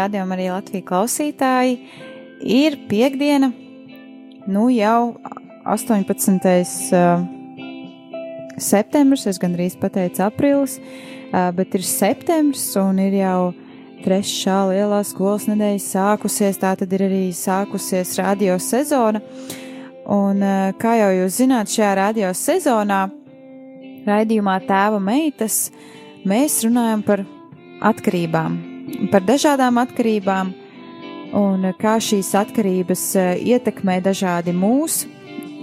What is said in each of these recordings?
Rādījumi, arī Latvijas klausītāji! Ir piekdiena, nu jau 18. Uh, septembris, es gandrīz pateicu aprīlis, uh, bet ir septembris un ir jau trešā lielā skolas nedēļa sākusies, tā tad ir arī sākusies radio sezona. Un, uh, kā jau jūs zināt, šajā radio sezonā, raidījumā Tēva meitas, mēs runājam par atkarībām, par dažādām atkarībām un kā šīs atkarības eh, ietekmē dažādi mūs,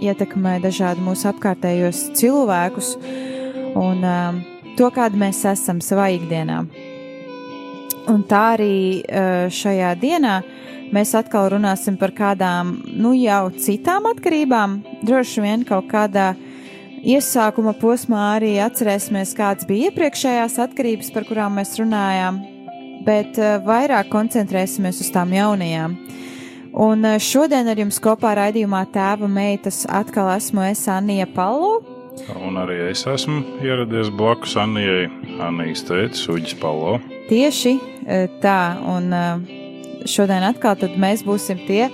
ietekmē dažādi mūsu apkārtējos cilvēkus un um, to, kāda mēs esam savā ikdienā. Un tā arī uh, šajā dienā mēs atkal runāsim par kādām, nu jau citām atkarībām, droši vien kaut kādā iesākuma posmā arī atcerēsimies, kādas bija iepriekšējās atkarības, par kurām mēs runājām, bet uh, vairāk koncentrēsimies uz tām jaunajām. Un uh, šodien ar jums kopā raidījumā Tēva meitas atkal esmu es Anija Palo. Un arī es esmu ieradies blakus Annijai, Annijas tētis, Uģis Palo. Tieši uh, tā, un šodien atkal mēs būsim tie,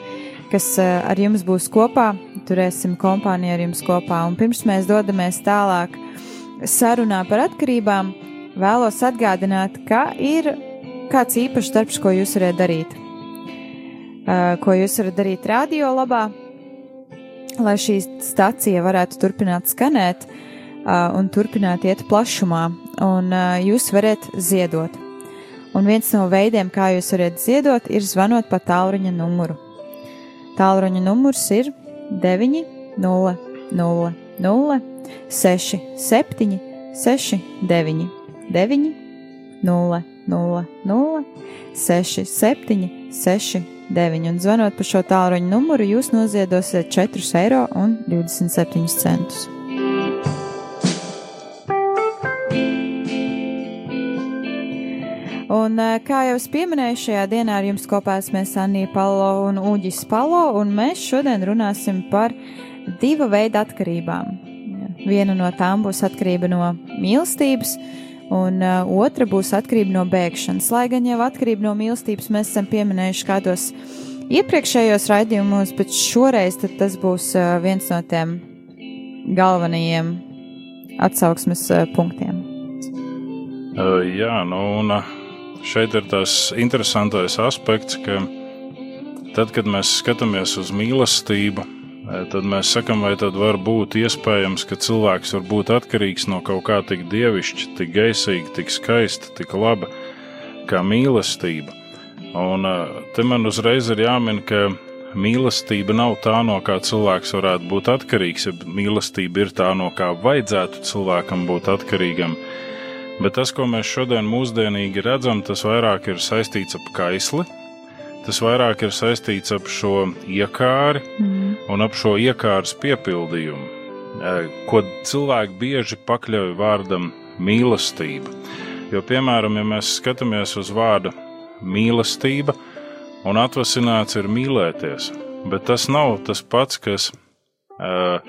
kas ar jums būs kopā, turēsim kompāniju ar jums kopā. Un pirms mēs dodamies tālāk sarunā par atkarībām, vēlos atgādināt, ka ir kāds īpašs darbs, ko jūs varat darīt. Uh, ko jūs varat darīt radio labā, lai šī stacija varētu turpināt skanēt uh, un turpināt iet plašumā, un uh, jūs varat ziedot. Un viens no veidiem, kā jūs varat ziedot, ir zvanot pa tālruņa numuru. Tālruņa numurs ir 9, 0, 0, 0, 6, 7, 6, 9, 9, 0, 0, 0, 6, 7, 6, 9. Un zvanot pa šo tālruņa numuru, jūs noziedosiet 4,27 eiro. Un, kā jau es pieminēju, šajā dienā ar jums kopā esmu Anija Palo un Uģis Palo, un mēs šodien runāsim par divu veidu atkarībām. Viena no tām būs atkarība no mīlestības, un uh, otra būs atkarība no bēgšanas. Lai gan jau atkarība no mīlestības mēs esam pieminējuši kādos iepriekšējos raidījumos, bet šoreiz tas būs uh, viens no tiem galvenajiem atsauksmes uh, punktiem. Uh, jā, nu, un uh, šeit ir tas interesantais aspekts, ka tad, kad mēs skatāmies uz mīlestību, tad mēs sakām, vai tad var būt iespējams, ka cilvēks var būt atkarīgs no kaut kā tik dievišķa, tik gaisīga, tik skaista, tik laba kā mīlestība. Un te man uzreiz ir jāmin, ka mīlestība nav tā, no kā cilvēks varētu būt atkarīgs, ja mīlestība ir tā, no kā vajadzētu cilvēkam būt atkarīgam. Bet tas, ko mēs šodien mūsdienīgi redzam, tas vairāk ir saistīts ap kaisli, tas vairāk ir saistīts ap šo iekāri mm. un ap šo iekāras piepildījumu, ko cilvēki bieži pakļauj vārdam mīlestība. Jo, piemēram, ja mēs skatāmies uz vārdu mīlestība, un atvasināts ir mīlēties, bet tas nav tas pats, kas, uh,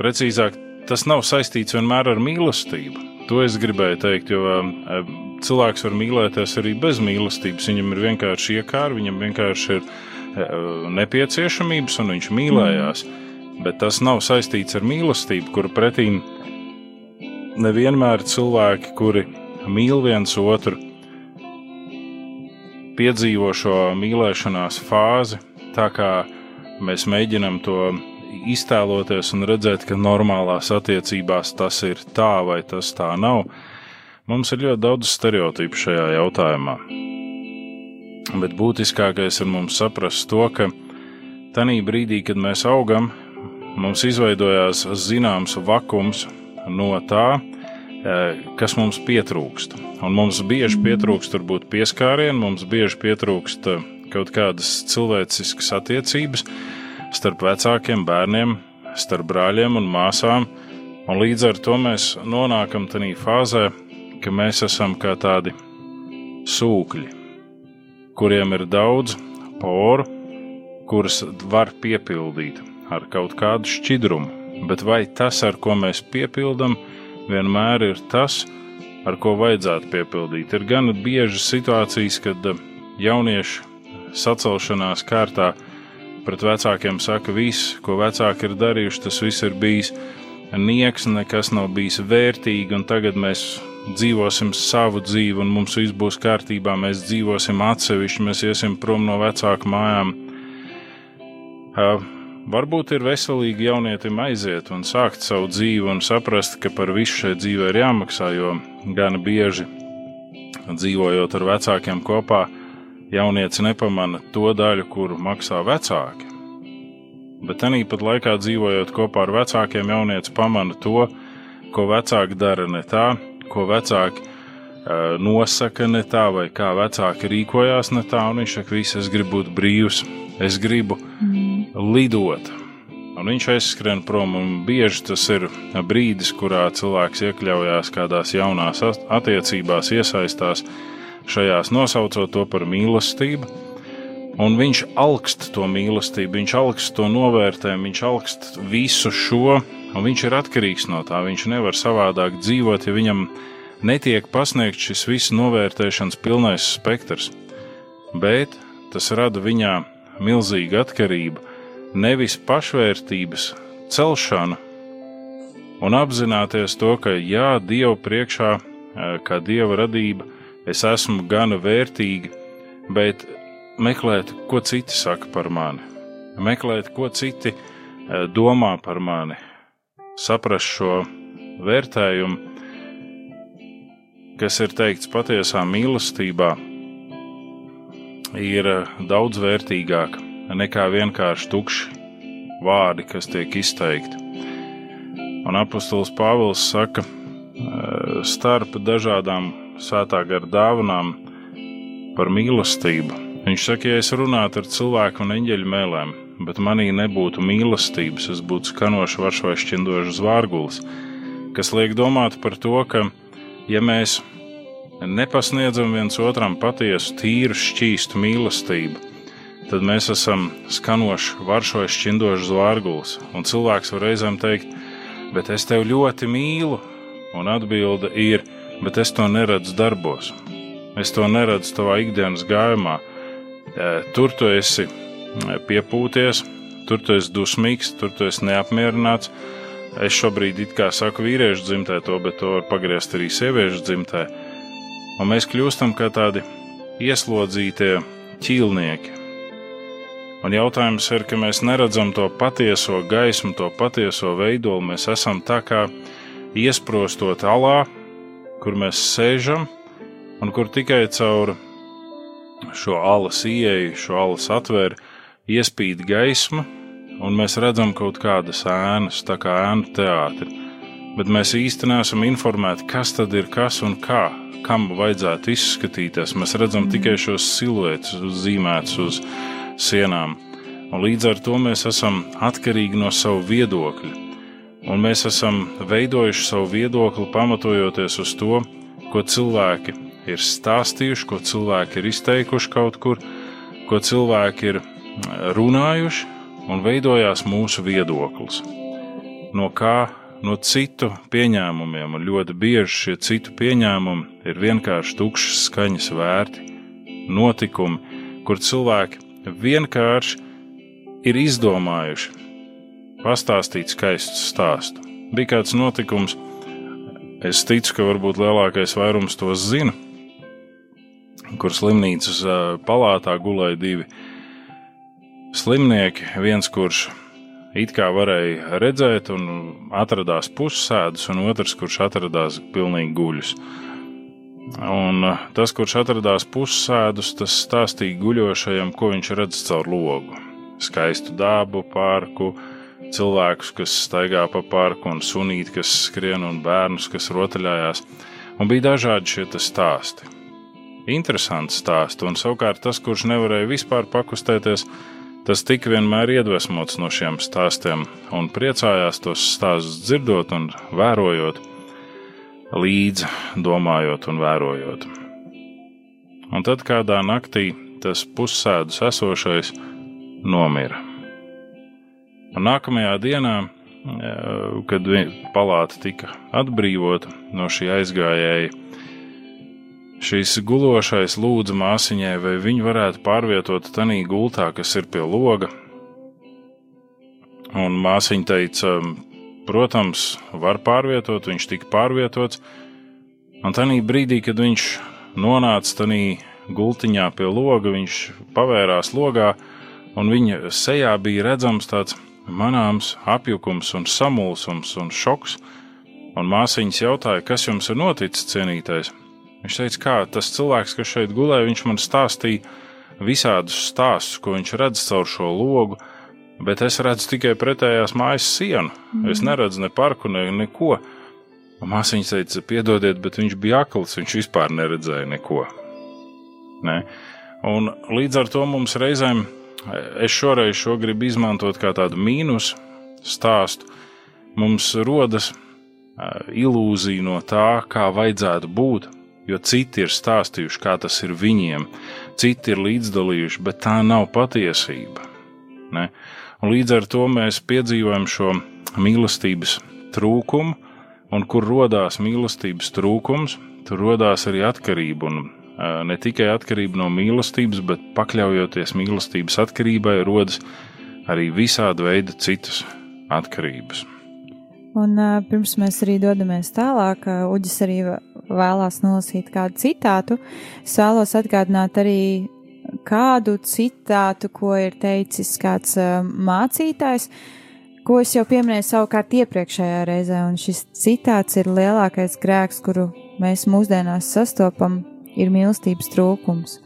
precīzāk, tas nav saistīts vienmēr ar mīlestību. To es gribēju teikt, jo uh, cilvēks var mīlēties arī bez mīlestības. Viņam ir vienkārši iekāra, viņam vienkārši ir uh, nepieciešamības, un viņš mīlējās. Bet tas nav saistīts ar mīlestību, kur pretī nevienmēr cilvēki, kuri mīl viens otru, piedzīvo šo mīlēšanās fāzi, tā kā mēs mēģinām to iztēloties un redzēt, ka normālās attiecībās tas ir tā vai tas tā nav. Mums ir ļoti daudz stereotipu šajā jautājumā. Bet būtiskākais ir mums saprast to, ka tajā brīdī, kad mēs augam, mums izveidojās zināms vakums no tā, eh, kas mums pietrūkst. Un mums bieži pietrūkst varbūt pieskārienu, mums bieži pietrūkst eh, kaut kādas cilvēciskas attiecības starp vecākiem bērniem, starp brāļiem un māsām, un līdz ar to mēs nonākam tajā fāzē, ka mēs esam kā tādi sūkļi, kuriem ir daudz poru, kuras var piepildīt ar kaut kādu šķidrumu, bet vai tas, ar ko mēs piepildām, vienmēr ir tas, ar ko vajadzētu piepildīt? Ir gan bieži situācijas, kad jaunieši sacelšanās kārtā pret vecākiem saka, viss, ko vecāki ir darījuši, tas viss ir bijis nieks, nekas nav bijis vērtīgi, un tagad mēs dzīvosim savu dzīvi, un mums viss būs kārtībā, mēs dzīvosim atsevišķi, mēs iesim prom no vecāku mājām. Uh, varbūt ir veselīgi jaunietim aiziet un sākt savu dzīvi un saprast, ka par visu šai dzīvē ir jāmaksā, jo gan bieži dzīvojot ar vecākiem kopā, jaunieci nepamana to daļu, kuru maksā vecāki. Bet tāpat laikā dzīvojot kopā ar vecākiem, jaunieci pamana to, ko vecāki dara ne tā, ko vecāki uh, nosaka ne tā, vai kā vecāki rīkojās ne tā, un viņš saka, viss, es gribu būt brīvs, es gribu mm. lidot. Un viņš aizskrien prom, un bieži tas ir brīdis, kurā cilvēks iekļaujās kādās jaunās attiecībās, iesaistās šajās, nosaucot to par mīlestību. Un viņš augst to mīlestību, viņš augst to novērtējumu, viņš augst visu šo, un viņš ir atkarīgs no tā. Viņš nevar savādāk dzīvot, ja viņam netiek pasniegts šis viss novērtēšanas pilnais spektrs. Bet tas rada viņā milzīgu atkarību, nevis pašvērtības celšanu, un apzināties to, ka jā, Dieva priekšā, kā Dieva radība, es esmu gana vērtīga, bet meklēt, ko citi saka par mani, meklēt, ko citi domā par mani, saprast šo vērtējumu, kas ir teikts patiesā mīlestībā, ir daudz vērtīgāka nekā vienkārši tukši vārdi, kas tiek izteikti. Un apustulis Pāvils saka, starp dažādām svētā gara dāvanām par mīlestību. Viņš saka, ja es runātu ar cilvēku un eņģeļu mēlēm, bet manī nebūtu mīlestības, es būtu skanošs varš vai šķindošs zvārgulis, kas liek domāt par to, ka, ja mēs nepasniedzam viens otram patiesu, tīru, šķīstu mīlestību, tad mēs esam skanošs, varšojas, šķindošs zvārgulis. Un cilvēks var reizēm teikt, bet es tevi ļoti mīlu, un atbilde ir, bet es to neredzu darbos. Es to neredzu tavā ikdienas gājumā. Tur tu esi piepūties, tur tu esi dusmīgs, tur tu esi neapmierināts. Es šobrīd it kā saku vīriešu dzimtē to, bet to var pagriezt arī sieviešu dzimtē. Un mēs kļūstam kā tādi ieslodzītie ķīlnieki. Un jautājums ir, ka mēs neredzam to patieso gaismu, to patieso veidolu. Mēs esam tā kā iesprostot alā, kur mēs sēžam un kur tikai caur šo alas ieeju, šo alas atvēru iespīd gaisma, un mēs redzam kaut kādas ēnas, tā kā ēnu teātri. Bet mēs īsti neesam informēti, kas tad ir kas un kā, kam vajadzētu izskatīties. Mēs redzam tikai šos siluetus zīmētus uz sienām. Un līdz ar to mēs esam atkarīgi no sava viedokļa. Un mēs esam veidojuši savu viedokli pamatojoties uz to, ko cilvēki ir stāstījuši, ko cilvēki ir izteikuši kaut kur, ko cilvēki ir runājuši un veidojās mūsu viedoklis. No kā no citu pieņēmumiem, un ļoti bieži šie citu pieņēmumi ir vienkārši tukšas skaņas vērti, notikumi, kur cilvēki vienkārši ir izdomājuši pastāstīt skaistu stāstu. Bija kāds notikums, es ticu, ka varbūt lielākais vairums to zina, kur slimnīcas palātā gulēja divi slimnieki, viens kurš it kā varēja redzēt, un atradās pussēdus, un otrs, kurš atradās pilnīgi guļus. Un uh, tas, kurš atradās pussēdus, tas stāstīja guļošajam, ko viņš redz caur logu. Skaistu dabu, parku, cilvēkus, kas staigā pa parku, un sunīti, kas skrien, un bērnus, kas rotaļājās. Un bija dažādi šie stāsti. Interesanti stāsti, un savukārt tas, kurš nevarēja vispār pakustēties, Tas tika vienmēr iedvesmots no šiem stāstiem un priecājās tos stāstus dzirdot un vērojot, līdzi domājot un vērojot. Un tad kādā naktī tas pussēdus esošais nomira. Un nākamajā dienā, kad palāta tika atbrīvota no šī aizgājēja, Šīs gulošais lūdza māsiņai, vai viņu varētu pārvietot tajā gultā, kas ir pie loga. Un māsiņa teica, protams, var pārvietot, viņš tika pārvietots. Un tajā brīdī, kad viņš nonāca tajā gultiņā pie loga, viņš pavērās logā, un viņa sejā bija redzams tāds manāms apjukums un samulsums un šoks. Un māsiņas jautāja, kas jums ir noticis, cienītais? Viņš teica, kā tas cilvēks, kas šeit gulēja, viņš man stāstīja visādus stāstus, ko viņš redz caur šo logu, bet es redzu tikai pretējās mājas sienu. Mm. Es neredzu ne parku, ne neko. Māsiņa teica, piedodiet, bet viņš bija akls, viņš vispār neredzēja neko. Ne? Un līdz ar to mums reizēm, es šoreiz šo gribu izmantot kā tādu mīnus stāstu, mums rodas ilūzija no tā, kā vajadzētu būt, jo citi ir stāstījuši, kā tas ir viņiem, citi ir līdzdalījuši, bet tā nav patiesība. Ne? Un līdz ar to mēs piedzīvojam šo mīlestības trūkumu, un kur radās mīlestības trūkums, tur radās arī atkarība. Un, ne tikai atkarība no mīlestības, bet pakļaujoties mīlestības atkarībai, rodas arī visāda veida citas atkarības. Un uh, pirms mēs arī dodamies tālāk, uh, Uģis arī vēlās nolasīt kādu citātu. Es vēlos atgādināt arī kādu citātu, ko ir teicis kāds uh, mācītājs, ko es jau pieminēju savukārt iepriekšējā reizē, un šis citāts ir lielākais grēks, kuru mēs mūsdienās sastopam, ir mīlestības trūkums.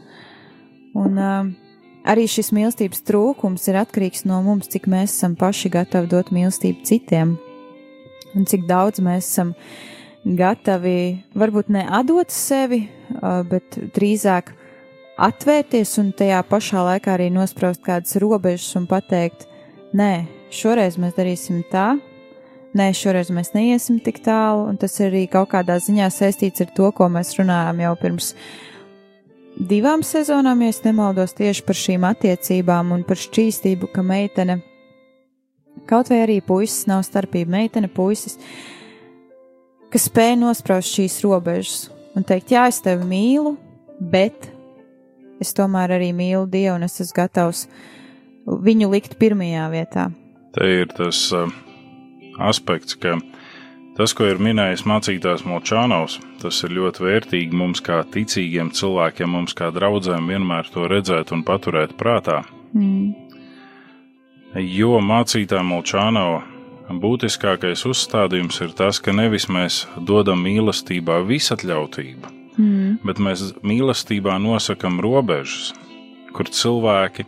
Un uh, arī šis mīlestības trūkums ir atkarīgs no mums, cik mēs esam paši gatavi dot mīlestību citiem un cik daudz mēs esam gatavi varbūt ne atdot sevi, bet drīzāk atvērties un tajā pašā laikā arī nospraust kādas robežas un pateikt, nē, šoreiz mēs darīsim tā, nē, šoreiz mēs neiesim tik tālu, un tas arī kaut kādā ziņā saistīts ar to, ko mēs runājām jau pirms divām sezonām, ja nemaldos tieši par šīm attiecībām un par šķīstību, ka meitene Kaut vai arī puisis nav starpība, meitene, puisis, kas spēj nospraust šīs robežas un teikt, jā, es tevi mīlu, bet es tomēr arī mīlu Dievu un es esmu gatavs viņu likt pirmajā vietā. Te ir tas uh, aspekts, ka tas, ko ir minējis mācītājs Molčānovs, tas ir ļoti vērtīgi mums kā ticīgiem cilvēkiem, mums kā draugiem vienmēr to redzēt un paturēt prātā. Mm jo mācītā Molčānova būtiskākais uzstādījums ir tas, ka nevis mēs dodam mīlestībā visatļautību, mm. bet mēs mīlestībā nosakam robežas, kur cilvēki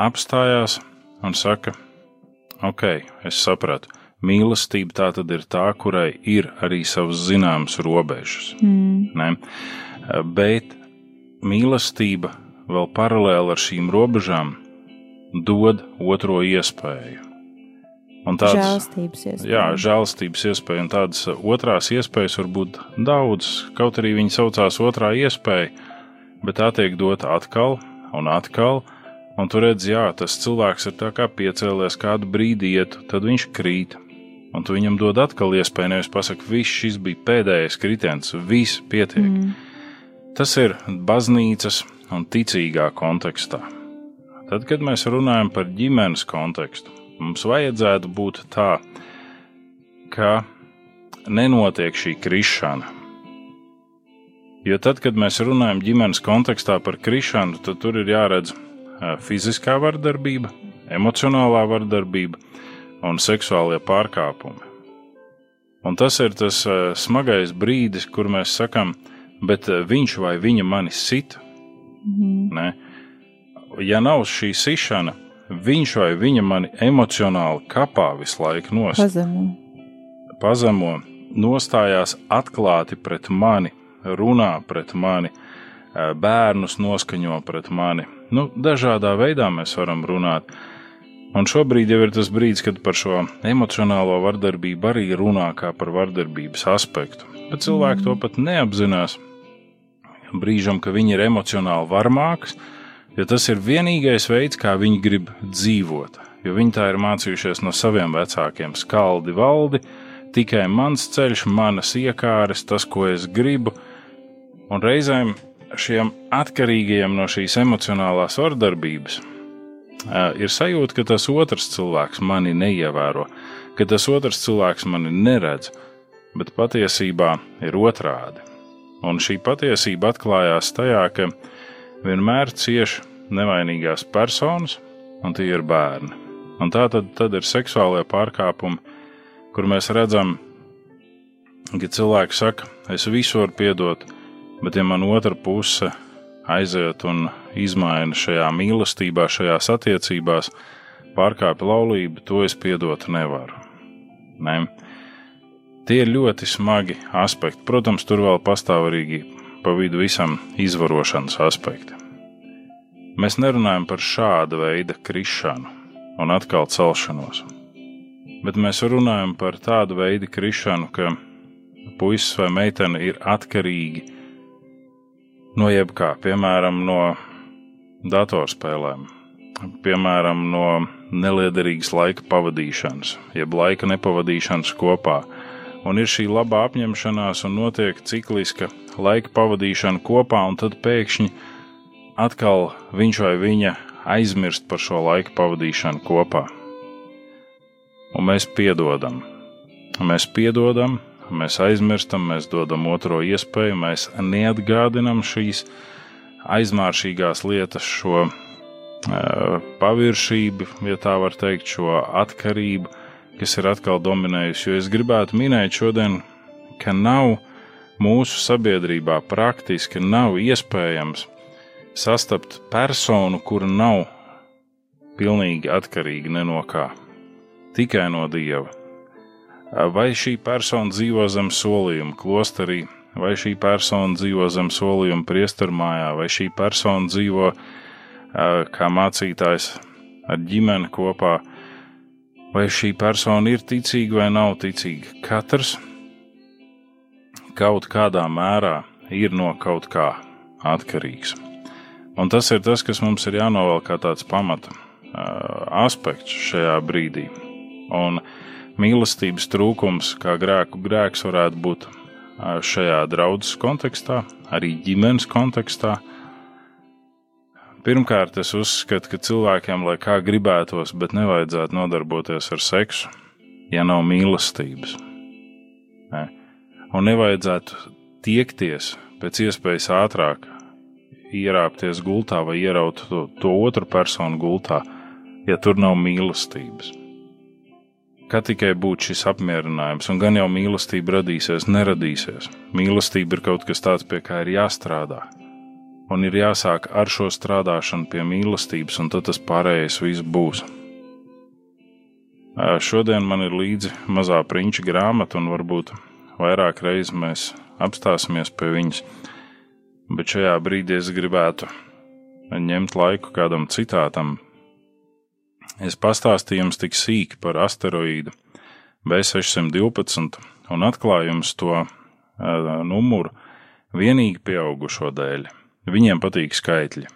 apstājās un saka, ok, es sapratu. Mīlestība tā tad ir tā, kurai ir arī savas zināmas robežas. Mm. Ne? Bet mīlestība vēl paralēli ar šīm robežām dod otro iespēju. Un tādas žēlstības iespējas. Jā, žēlstības iespēja, un tādas otrās iespējas var būt daudz. Kaut arī viņi saucās otrā iespēja, bet tā tiek dota atkal un atkal. Un tur redz, jā, tas cilvēks ir tā kā piecēlies kādu brīdi iet, tad viņš krīt. Un tu viņam dod atkal iespēju, nevis pasakot, viss šis bija pēdējais kritiens, viss pietiek. Mm. Tas ir baznīcas un ticīgā kontekstā. Tad, kad mēs runājam par ģimenes kontekstu, mums vajadzētu būt tā, ka nenotiek šī krišana. Jo tad, kad mēs runājam ģimenes kontekstā par krišanu, tad tur ir jāredz fiziskā vardarbība, emocionālā vardarbība un seksuālie pārkāpumi. Un tas ir tas smagais brīdis, kur mēs sakām, bet viņš vai viņa mani sita. Mm. Ne? Ja nav šī sišana, viņš vai viņa mani emocionāli kapā visu laiku nost. Pazemo. Pazemo, nostājās atklāti pret mani, runā pret mani, uh, bērnus noskaņo pret mani. Nu, dažādā veidā mēs varam runāt. Un šobrīd jau ir tas brīdis, kad par šo emocionālo vardarbību arī runā kā par vardarbības aspektu. Bet cilvēki to pat neapzinās. Brīžam, ka viņi ir emocionāli varmāks, jo tas ir vienīgais veids, kā viņi grib dzīvot. Jo viņi tā ir mācījušies no saviem vecākiem, skaldi valdi, tikai mans ceļš, manas iekāres, tas, ko es gribu. Un reizēm šiem atkarīgajiem no šīs emocionālās vardarbības ir sajūta, ka tas otrs cilvēks mani neievēro, ka tas otrs cilvēks mani neredz, bet patiesībā ir otrādi. Un šī patiesība atklājās tajā, ka vienmēr cieš nevainīgās personas, un tie ir bērni. Un tā tad, tad ir seksuālie pārkāpumi, kur mēs redzam, ka cilvēks saka, es visu varu piedot, bet ja man otra puse aiziet un izmaina šajā mīlestībā, šajās attiecībās, pārkāpja laulību, to es piedot nevaru. Ne? Tie ir ļoti smagi aspekti. Protams, tur vēl pastāv arī pa vidu visam izvarošanas aspekti. Mēs nerunājam par šāda veida krišanu un atkal celšanos, bet mēs runājam par tādu veidu krišanu, ka puisis vai meitene ir atkarīgi no jebkā, piemēram, no datorspēlēm, piemēram, no neliederīgas laika pavadīšanas, jeb laika nepavadīšanas kopā. Un ir šī labā apņemšanās, un notiek cikliska laika pavadīšana kopā, un tad pēkšņi atkal viņš vai viņa aizmirst par šo laika pavadīšanu kopā. Un mēs piedodam. Mēs piedodam, mēs aizmirstam, mēs dodam otro iespēju, mēs neatgādinam šīs aizmāršīgās lietas, šo uh, paviršību, ja tā var teikt, šo atkarību, kas ir atkal dominējusi. Jo es gribētu minēt šodien, ka nav mūsu sabiedrībā praktiski nav iespējams sastapt personu, kura nav pilnīgi atkarīga ne no kā, tikai no Dieva vai šī persona dzīvo zem solījuma klosterī, vai šī persona dzīvo zem solījuma priestermājā, vai šī persona dzīvo kā mācītājs ar ģimeni kopā, vai šī persona ir ticīga vai nav ticīga. Katrs kaut kādā mērā ir no kaut kā atkarīgs. Un tas ir tas, kas mums ir jānovēl kā tāds pamata aspekts šajā brīdī. Un uh, mīlestības trūkums, kā grēku grēks, varētu būt šajā draudzes kontekstā, arī ģimenes kontekstā. Pirmkārt, es uzskatu, ka cilvēkiem, lai kā gribētos, bet nevajadzētu nodarboties ar seksu, ja nav mīlestības. Ne? Un nevajadzētu tiekties pēc iespējas ātrāk, ierāpties gultā vai ieraut to, to otru personu gultā, ja tur nav mīlestības ka tikai būtu šis apmierinājums, un gan jau mīlestība radīsies, neradīsies. Mīlestība ir kaut kas tāds, pie kā ir jāstrādā. Un ir jāsāk ar šo strādāšanu pie mīlestības, un tad tas pārējais viss būs. Šodien man ir līdzi mazā prinča grāmata, un varbūt vairāk reizes mēs apstāsimies pie viņas, bet šajā brīdī es gribētu ņemt laiku kādam citātam, Es pastāstīju jums tik sīki par asteroīdu B612 un atklāju to uh, numuru vienīgi pieaugušo dēļ. Viņiem patīk skaitļi.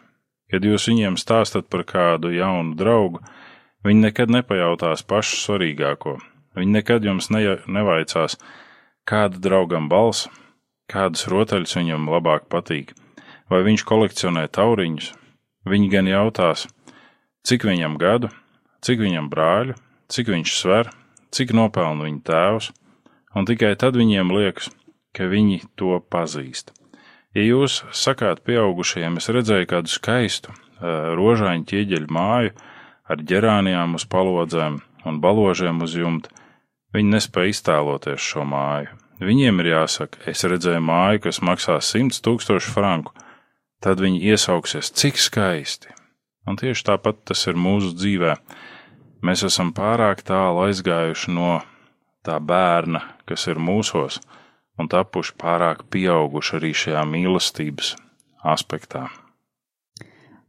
Kad jūs viņiem stāstat par kādu jaunu draugu, viņi nekad nepajautās pašu svarīgāko. Viņi nekad jums ne, nevaicās, kāda draugam balss, kādas rotaļas viņam labāk patīk, vai viņš kolekcionē tauriņus. Viņi gan jautās, cik viņam gadu, cik viņam brāļu, cik viņš sver, cik nopelna viņa tēvs, un tikai tad viņiem liekas, ka viņi to pazīst. Ja jūs sakāt pieaugušajiem, es redzēju kādu skaistu, rožāņu ķieģeļu māju ar ģerānijām uz palodzēm un baložiem uz jumta, viņi nespēja iztēloties šo māju. Viņiem ir jāsaka, es redzēju māju, kas maksā 100 tūkstošu franku, tad viņi iesauksies, cik skaisti. Un tieši tāpat tas ir mūsu dzīvē. Mēs esam pārāk tālu aizgājuši no tā bērna, kas ir mūsos, un tapuši pārāk pieauguši arī šajā mīlestības aspektā.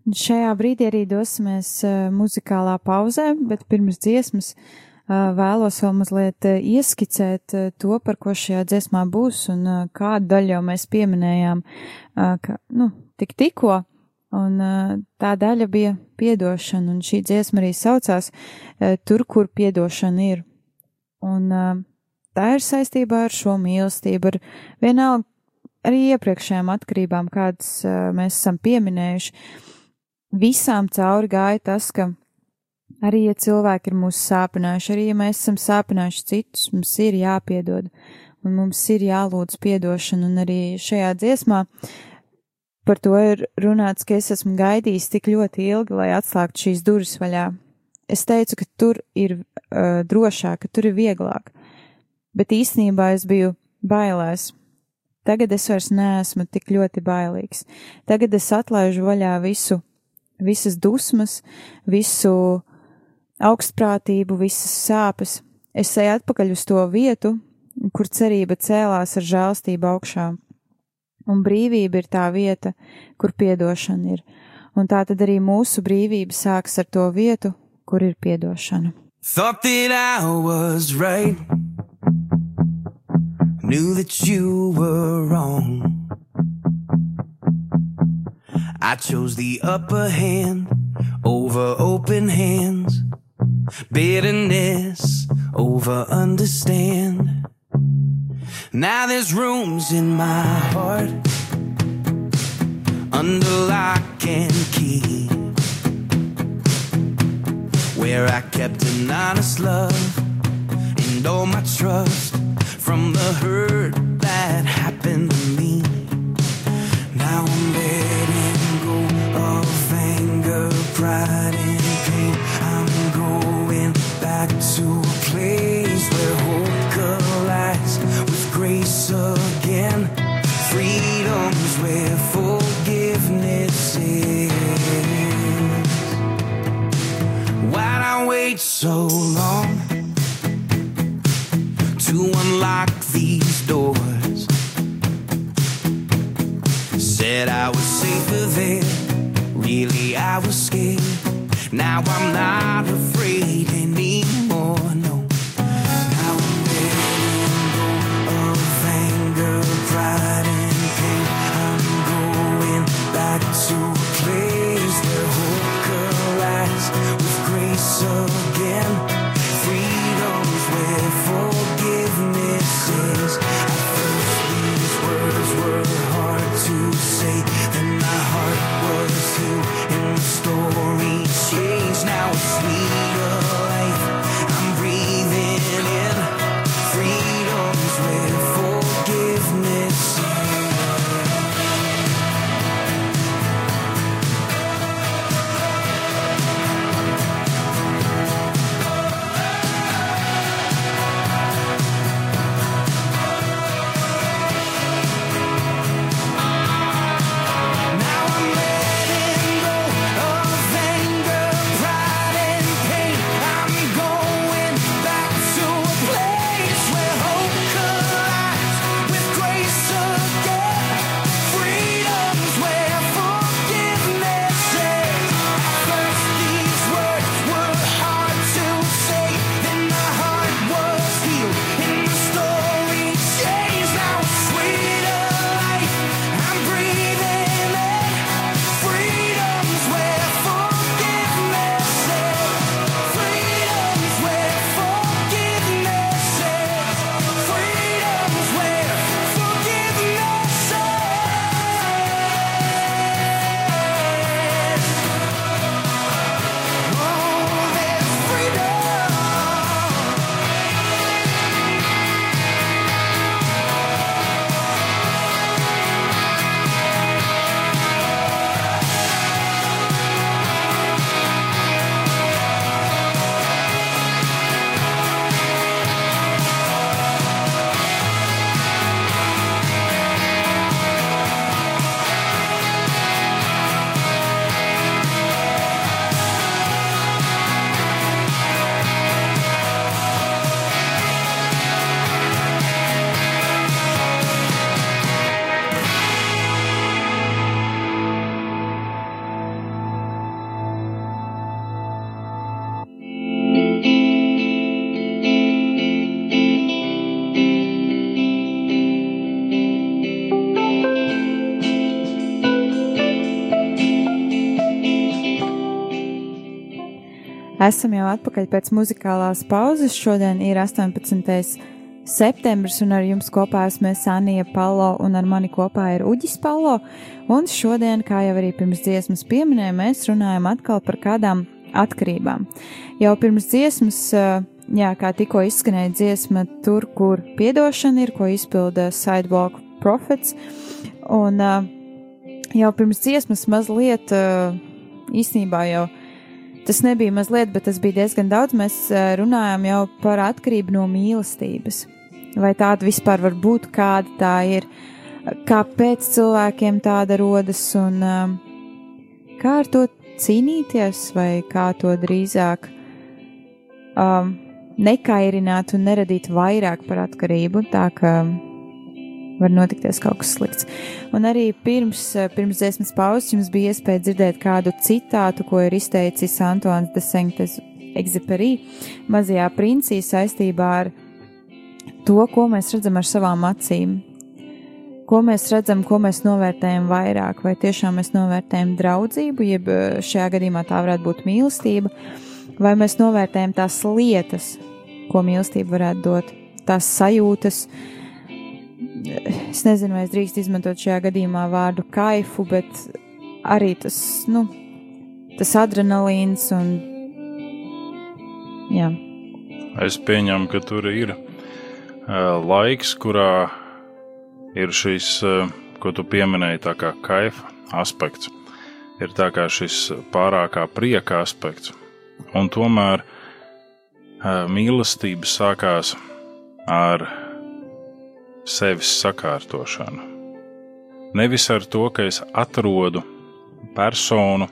Šajā brīdī arī dosimies uh, muzikālā pauzē, bet pirms dziesmas uh, vēlos vēl mazliet uh, ieskicēt to, par ko šajā dziesmā būs un kādu daļu jau mēs pieminējām, ka, nu, tik tikko, un tā daļa bija piedošana, un šī dziesma arī saucās Tur, kur piedošana ir. Un tā ir saistībā ar šo mīlestību, ar vienalga arī iepriekšējām atkarībām, kādas uh, mēs esam pieminējuši. Visām cauri gāja tas, ka arī, ja cilvēki ir mūs sāpinājuši, arī, ja mēs esam sāpinājuši citus, mums ir jāpiedod, un mums ir jālūdz piedošana, un arī šajā dziesmā par to ir runāts, ka es esmu gaidījis tik ļoti ilgi, lai atslēgtu šīs durvis vaļā. Es teicu, ka tur ir uh, drošāk, ka tur ir vieglāk, bet īstenībā es biju bailēs. Tagad es vairs neesmu tik ļoti bailīgs. Tagad es atlaižu vaļā visu, visas dusmas, visu augstprātību, visas sāpes. Es eju atpakaļ uz to vietu, kur cerība cēlās ar žēlstību augšā. Un brīvība ir tā vieta, kur piedošana ir. Un tā tad arī mūsu brīvība sāks ar to vietu, kur ir piedošana. Thought that I was right. Knew that you were wrong. I chose the upper hand over open hands. Bitterness over understand. Now there's rooms in my heart under lock and key where I kept an honest love and all my trust from the hurt that happened to me. Now I'm letting Esam jau atpakaļ pēc muzikālās pauzes. Šodien ir 18. septembris, un ar jums kopā esmu Sanija Palo, un ar mani kopā ir Uģis Palo. Un šodien, kā jau arī pirms dziesmas pieminēja, mēs runājam atkal par kādām atkarībām. Jau pirms dziesmas, jā, kā tikko izskanēja dziesma, tur, kur piedošana ir, ko izpilda Sidewalk Prophets. Un jau pirms dziesmas mazliet īstenībā jau tas nebija mazliet, bet tas bija diezgan daudz. Mēs runājām jau par atkarību no mīlestības. Vai tāda vispār var būt, kāda tā ir, kāpēc cilvēkiem tāda rodas un kā ar to cīnīties, vai kā to drīzāk um, nekairināt un neradīt vairāk par atkarību, tā ka var notikties kaut kas slikts. Un arī pirms, pirms dziesmas pauzes jums bija iespēja dzirdēt kādu citātu, ko ir izteicis Antoine de Saint-Exupéry mazajā princī saistībā ar to, ko mēs redzam ar savām acīm ko mēs redzam, ko mēs novērtējam vairāk, vai tiešām mēs novērtējam draudzību, jeb eh, šajā gadījumā tā varētu būt mīlestība, vai mēs novērtējam tās lietas, ko mīlestība varētu dot, tās sajūtas. Es nezinu, vai es drīkst izmantot šajā gadījumā vārdu kaifu, bet arī tas, nu, tas adrenalīns un. Jā. Es pieņemu, ka tur ir uh, laiks, kurā ir šis, eh, ko tu pieminēji, tā kā kaifa aspekts, ir tā kā šis pārākā prieka aspekts. Un tomēr eh, mīlestība sākās ar sevis sakārtošanu. Nevis ar to, ka es atrodu personu,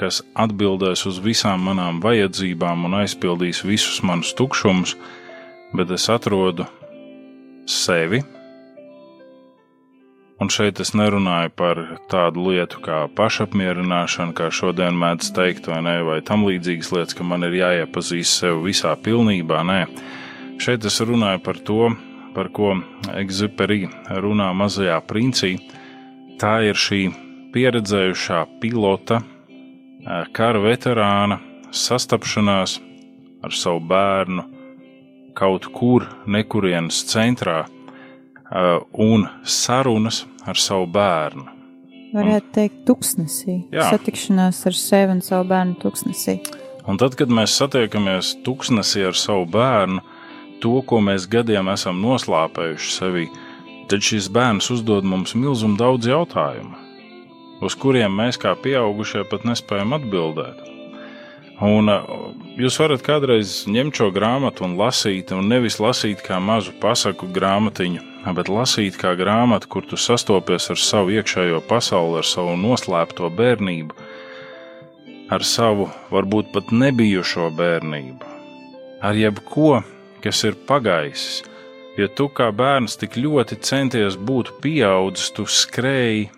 kas atbildēs uz visām manām vajadzībām un aizpildīs visus manus tukšumus, bet es atrodu sevi, Un šeit es nerunāju par tādu lietu kā pašapmierināšana, kā šodien mēdz teikt, vai ne, vai tam līdzīgas lietas, ka man ir jāiepazīst sev visā pilnībā. Nē, šeit es runāju par to, par ko Exuperī runā mazajā princī. Tā ir šī pieredzējušā pilota, kara veterāna sastapšanās ar savu bērnu kaut kur nekurienes centrā Uh, un sarunas ar savu bērnu. Varētu teikt, tuksnesī. Jā. Satikšanās ar sevi un savu bērnu tuksnesī. Un tad, kad mēs satiekamies tuksnesī ar savu bērnu, to, ko mēs gadiem esam noslāpējuši sevī, tad šis bērns uzdod mums milzumu daudz jautājumu, uz kuriem mēs kā pieaugušie pat nespējam atbildēt. Un jūs varat kādreiz ņemt šo grāmatu un lasīt, un nevis lasīt kā mazu pasaku grāmatiņu, bet lasīt kā grāmatu, kur tu sastopies ar savu iekšējo pasauli, ar savu noslēpto bērnību, ar savu varbūt pat nebijušo bērnību, ar jebko, kas ir pagājis. Ja tu kā bērns tik ļoti centies būt pieaudzis, tu skrēji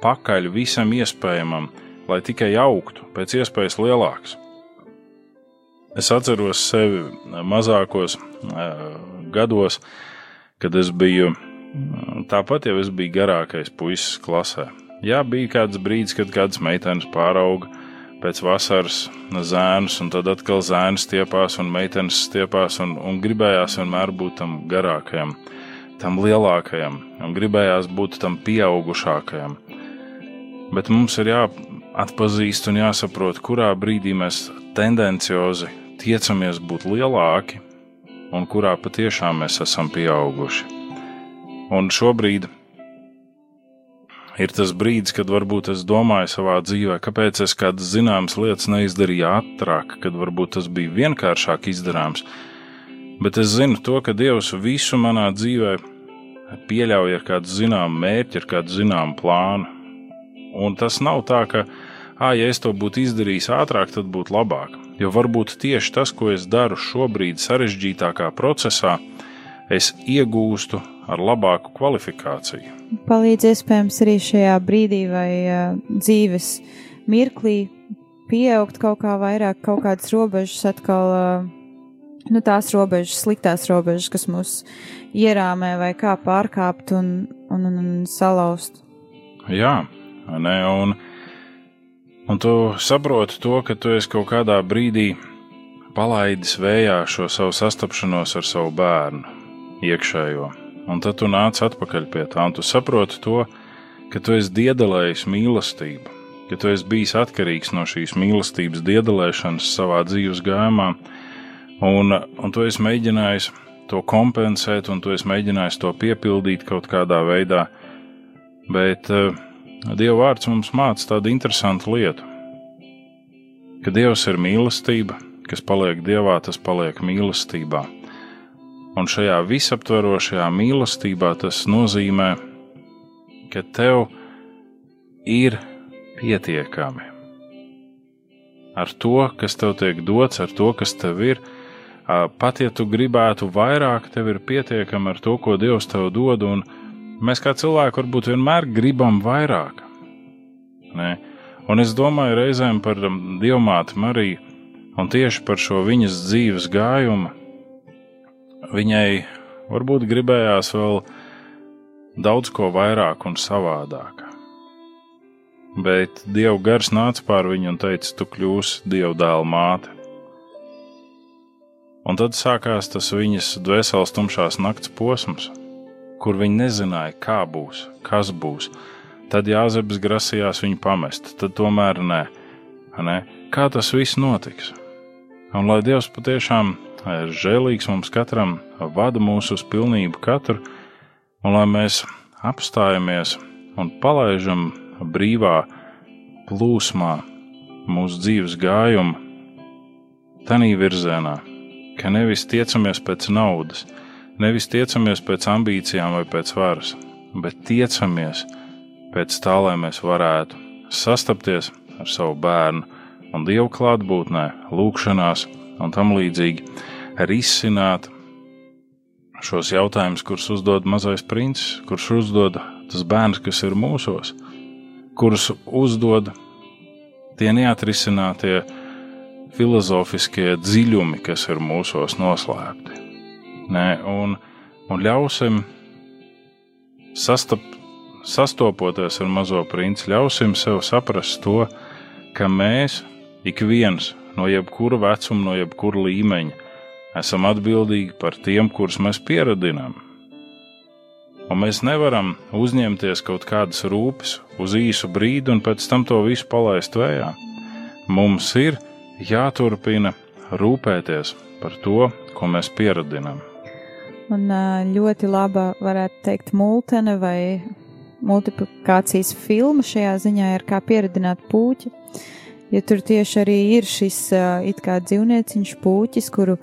pakaļ visam iespējamam, lai tikai augtu, pēc iespējas lielāks. Es atceros sevi mazākos uh, gados, kad es biju tāpat jau es biju garākais puisis klasē. Jā, bija kāds brīdis, kad kāds meitenes pārauga pēc vasaras zēnus, un tad atkal zēns stiepās un meitenes stiepās, un, un gribējās vienmēr būt tam garākajam, tam lielākajam, un gribējās būt tam pieaugušākajam. Bet mums ir jāatpazīst un jāsaprot, kurā brīdī mēs tendenciozi tiecamies būt lielāki un kurā patiešām mēs esam pieauguši. Un šobrīd ir tas brīdis, kad varbūt es domāju savā dzīvē, kāpēc es kādas zināmas lietas neizdarīju ātrāk, kad varbūt tas bija vienkāršāk izdarāms. Bet es zinu to, ka Dievs visu manā dzīvē pieļauj ar kādu zināmu mērķi, ar kādu zināmu plānu. Un tas nav tā, ka, ah, ja es to būtu izdarījis ātrāk, tad būtu labāk jo varbūt tieši tas, ko es daru šobrīd, sarežģītākā procesā, es iegūstu ar labāku kvalifikāciju. Palīdz iespējams arī šajā brīdī vai uh, dzīves mirklī pieaugt kaut kā vairāk, kaut kādas robežas atkal. Uh, Nu, tās robežas, sliktās robežas, kas mūs ierāmē, vai kā pārkāpt un, un, un, un salauzt. Jā, ne, un Un tu saproti to, ka tu esi kaut kādā brīdī palaidis vējā šo savu sastapšanos ar savu bērnu iekšējo. Un tad tu nāc atpakaļ pie tā, un tu saproti to, ka tu esi diedelējis mīlestību, ka tu esi bijis atkarīgs no šīs mīlestības diedelēšanas savā dzīves gājumā, un, un tu esi mēģinājis to kompensēt, un tu esi mēģinājis to piepildīt kaut kādā veidā. Bet uh, Dieva vārds mums māca tādu interesantu lietu, ka Dievs ir mīlestība, kas paliek Dievā, tas paliek mīlestībā. Un šajā visaptverošajā mīlestībā tas nozīmē, ka tev ir pietiekami ar to, kas tev tiek dots, ar to, kas tev ir. Pat ja tu gribētu vairāk, tev ir pietiekami ar to, ko Dievs tev dod, un mēs kā cilvēki varbūt vienmēr gribam vairāk. Ne? Un es domāju reizēm par Dievmāti Mariju, un tieši par šo viņas dzīves gājumu, Viņai varbūt gribējās vēl daudz ko vairāk un savādāk. Bet Dieva gars nāca pār viņu un teica, tu kļūsi Dieva dēla māte. Un tad sākās tas viņas dvēseles tumšās nakts posms, kur viņa nezināja, kā būs, kas būs. Tad Jāzeps grasījās viņu pamest, tad tomēr nē. nē. Kā tas viss notiks? Un lai Dievs patiešām ir žēlīgs mums katram, vada mūsu uz pilnību katru, un lai mēs apstājamies un palaidām brīvā plūsmā mūsu dzīves gājumu, tādā virzienā, ka nevis tiecamies pēc naudas, nevis tiecamies pēc ambīcijām vai pēc varas, bet tiecamies pēc tā, lai mēs varētu sastapties ar savu bērnu un dievu klātbūtnē, lūgšanās un tam līdzīgi risināt šos jautājumus, kurus uzdod mazais princis, kurus uzdod tas bērns, kas ir mūsos, kurus uzdod tie neatrisinātie filozofiskie dziļumi, kas ir mūsos noslēpti. Nē, un, un ļausim sastap, sastopoties ar mazo princi, ļausim sev saprast to, ka mēs ik viens no jebkura vecuma, no jebkura līmeņa, esam atbildīgi par tiem, kurus mēs pieradinām. Un mēs nevaram uzņemties kaut kādas rūpes uz īsu brīdi un pēc tam to visu palaist vējā. Mums ir jāturpina rūpēties par to, ko mēs pieradinām. Un ļoti laba, varētu teikt, multene vai multiplikācijas filma šajā ziņā ir kā pieradināt puķi jo tur tieši arī ir šis it kā dzīvnieciņš puķis, kuru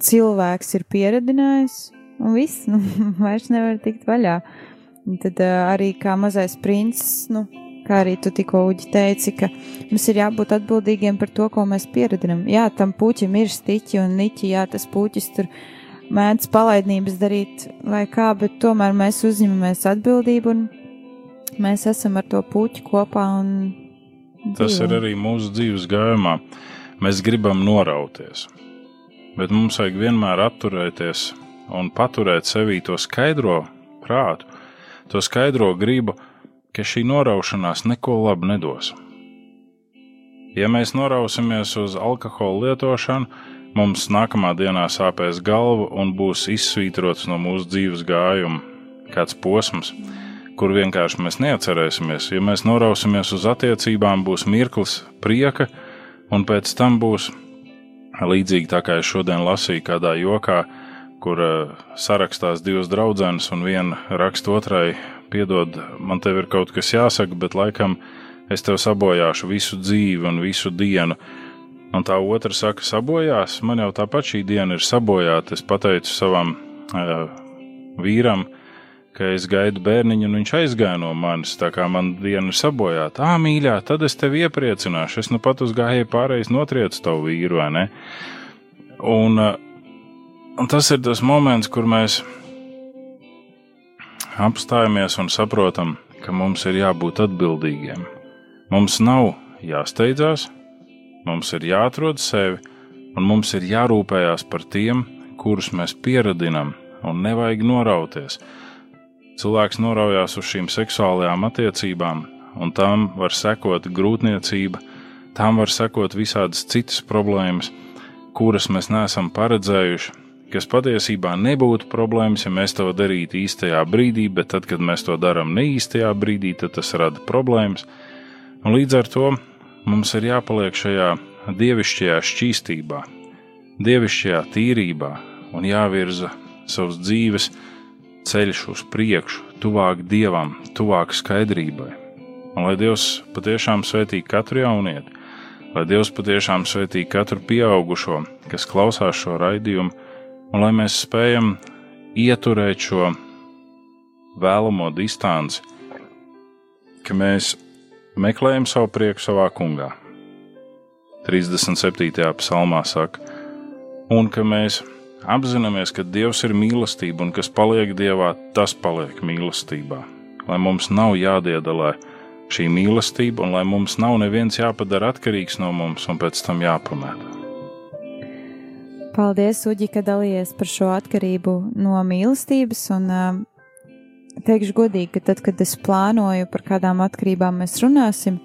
cilvēks ir pieradinājis, un viss, nu, vairs nevar tikt vaļā. Un tad arī kā mazais princis, nu, kā arī tu tikko uģi teici, ka mums ir jābūt atbildīgiem par to, ko mēs pieradinam. Jā, tam puķim ir stiķi un niķi, jā, tas puķis tur mēdz palaidnības darīt vai kā, bet tomēr mēs uzņemamies atbildību un mēs esam ar to puķi kopā un Tas ir arī mūsu dzīves gājumā. Mēs gribam norauties, bet mums vajag vienmēr atturēties un paturēt sevī to skaidro prātu, to skaidro gribu, ka šī noraušanās neko labu nedos. Ja mēs norausimies uz alkohola lietošanu, mums nākamā dienā sāpēs galva un būs izsvītrots no mūsu dzīves gājuma kāds posms kur vienkārši mēs neatcerēsimies. Ja mēs norausimies uz attiecībām, būs mirklis prieka, un pēc tam būs līdzīgi tā kā es šodien lasīju kādā jokā, kur uh, sarakstās divas draudzenes, un viena raksta otrai, piedod, man te ir kaut kas jāsaka, bet laikam es tev sabojāšu visu dzīvi un visu dienu. Un tā otra saka, sabojās, man jau tāpat šī diena ir sabojāta. Es pateicu savam uh, vīram, uh, ka es gaidu bērniņu, un viņš aizgāja no manis, tā kā man diena ir sabojāta. Ā, mīļā, tad es tevi iepriecināšu. Es nu pat uz gājēju pārējais notriecu tavu vīru, vai ne? Un, un tas ir tas moments, kur mēs apstājamies un saprotam, ka mums ir jābūt atbildīgiem. Mums nav jāsteidzās, mums ir jāatrod sevi, un mums ir jārūpējās par tiem, kurus mēs pieradinām, un nevajag norauties cilvēks noraujās uz šīm seksuālajām attiecībām, un tam var sekot grūtniecība, tam var sekot visādas citas problēmas, kuras mēs neesam paredzējuši, kas patiesībā nebūtu problēmas, ja mēs to darītu īstajā brīdī, bet tad, kad mēs to darām ne īstajā brīdī, tad tas rada problēmas. Un līdz ar to mums ir jāpaliek šajā dievišķajā šķīstībā, dievišķajā tīrībā un jāvirza savas dzīves ceļš uz priekšu, tuvāk dievam, tuvāk skaidrībai. Un lai Dievs patiešām svētī katru jaunieti, lai Dievs patiešām svētī katru pieaugušo, kas klausās šo raidījumu, un lai mēs spējam ieturēt šo vēlamo distanci, ka mēs meklējam savu prieku savā kungā. 37. psalmā saka, un ka mēs apzināmies, ka Dievs ir mīlestība un kas paliek Dievā, tas paliek mīlestībā. Lai mums nav jādiedalē šī mīlestība un lai mums nav neviens jāpadara atkarīgs no mums un pēc tam jāpamēta. Paldies, Uģi, ka dalījies par šo atkarību no mīlestības. Un, uh, teikšu godīgi, ka tad, kad es plānoju, par kādām atkarībām mēs runāsim,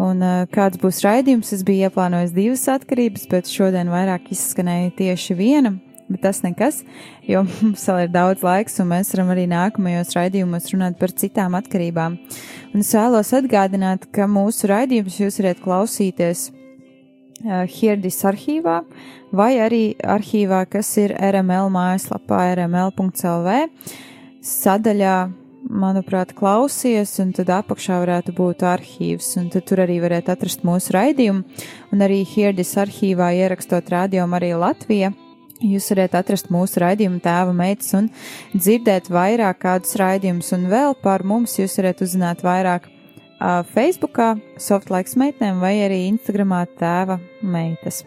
un uh, kāds būs raidījums, es biju ieplānojis divas atkarības, bet šodien vairāk izskanēja tieši viena. Bet tas nekas, jo mums vēl ir daudz laiks, un mēs varam arī nākamajos raidījumos runāt par citām atkarībām. Un es vēlos atgādināt, ka mūsu raidījumus jūs varat klausīties uh, Hirdis arhīvā vai arī arhīvā, kas ir RML mājaslapā rml.lv sadaļā, manuprāt, klausies, un tad apakšā varētu būt arhīvs, un tad tur arī varētu atrast mūsu raidījumu, un arī Hirdis arhīvā ierakstot rādījumu arī Latvija. Jūs varat atrast mūsu raidījumu tēva meitas un dzirdēt vairāk kādus raidījumus, un vēl par mums jūs varat uzzināt vairāk uh, Facebookā, Softlaiks meitnēm vai arī Instagramā tēva meitas.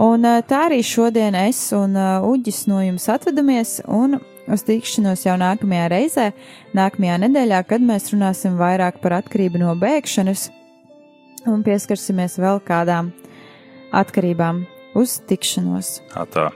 Un uh, tā arī šodien es un uh, Uģis no jums atvedamies un uz tikšanos jau nākamajā reizē, nākamajā nedēļā, kad mēs runāsim vairāk par atkarību no bēgšanas un pieskarsimies vēl kādām atkarībām. Uz tikšanos! Atā.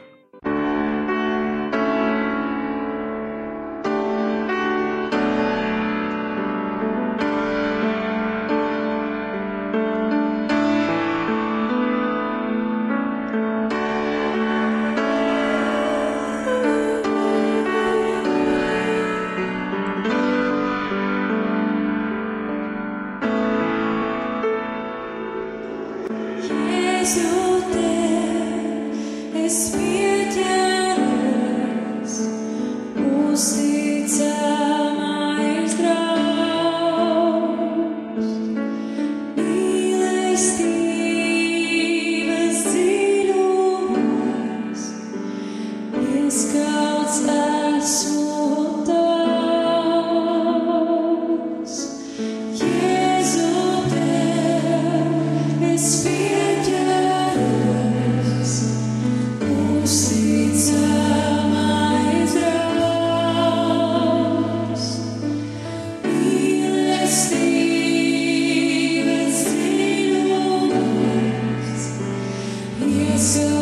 soon.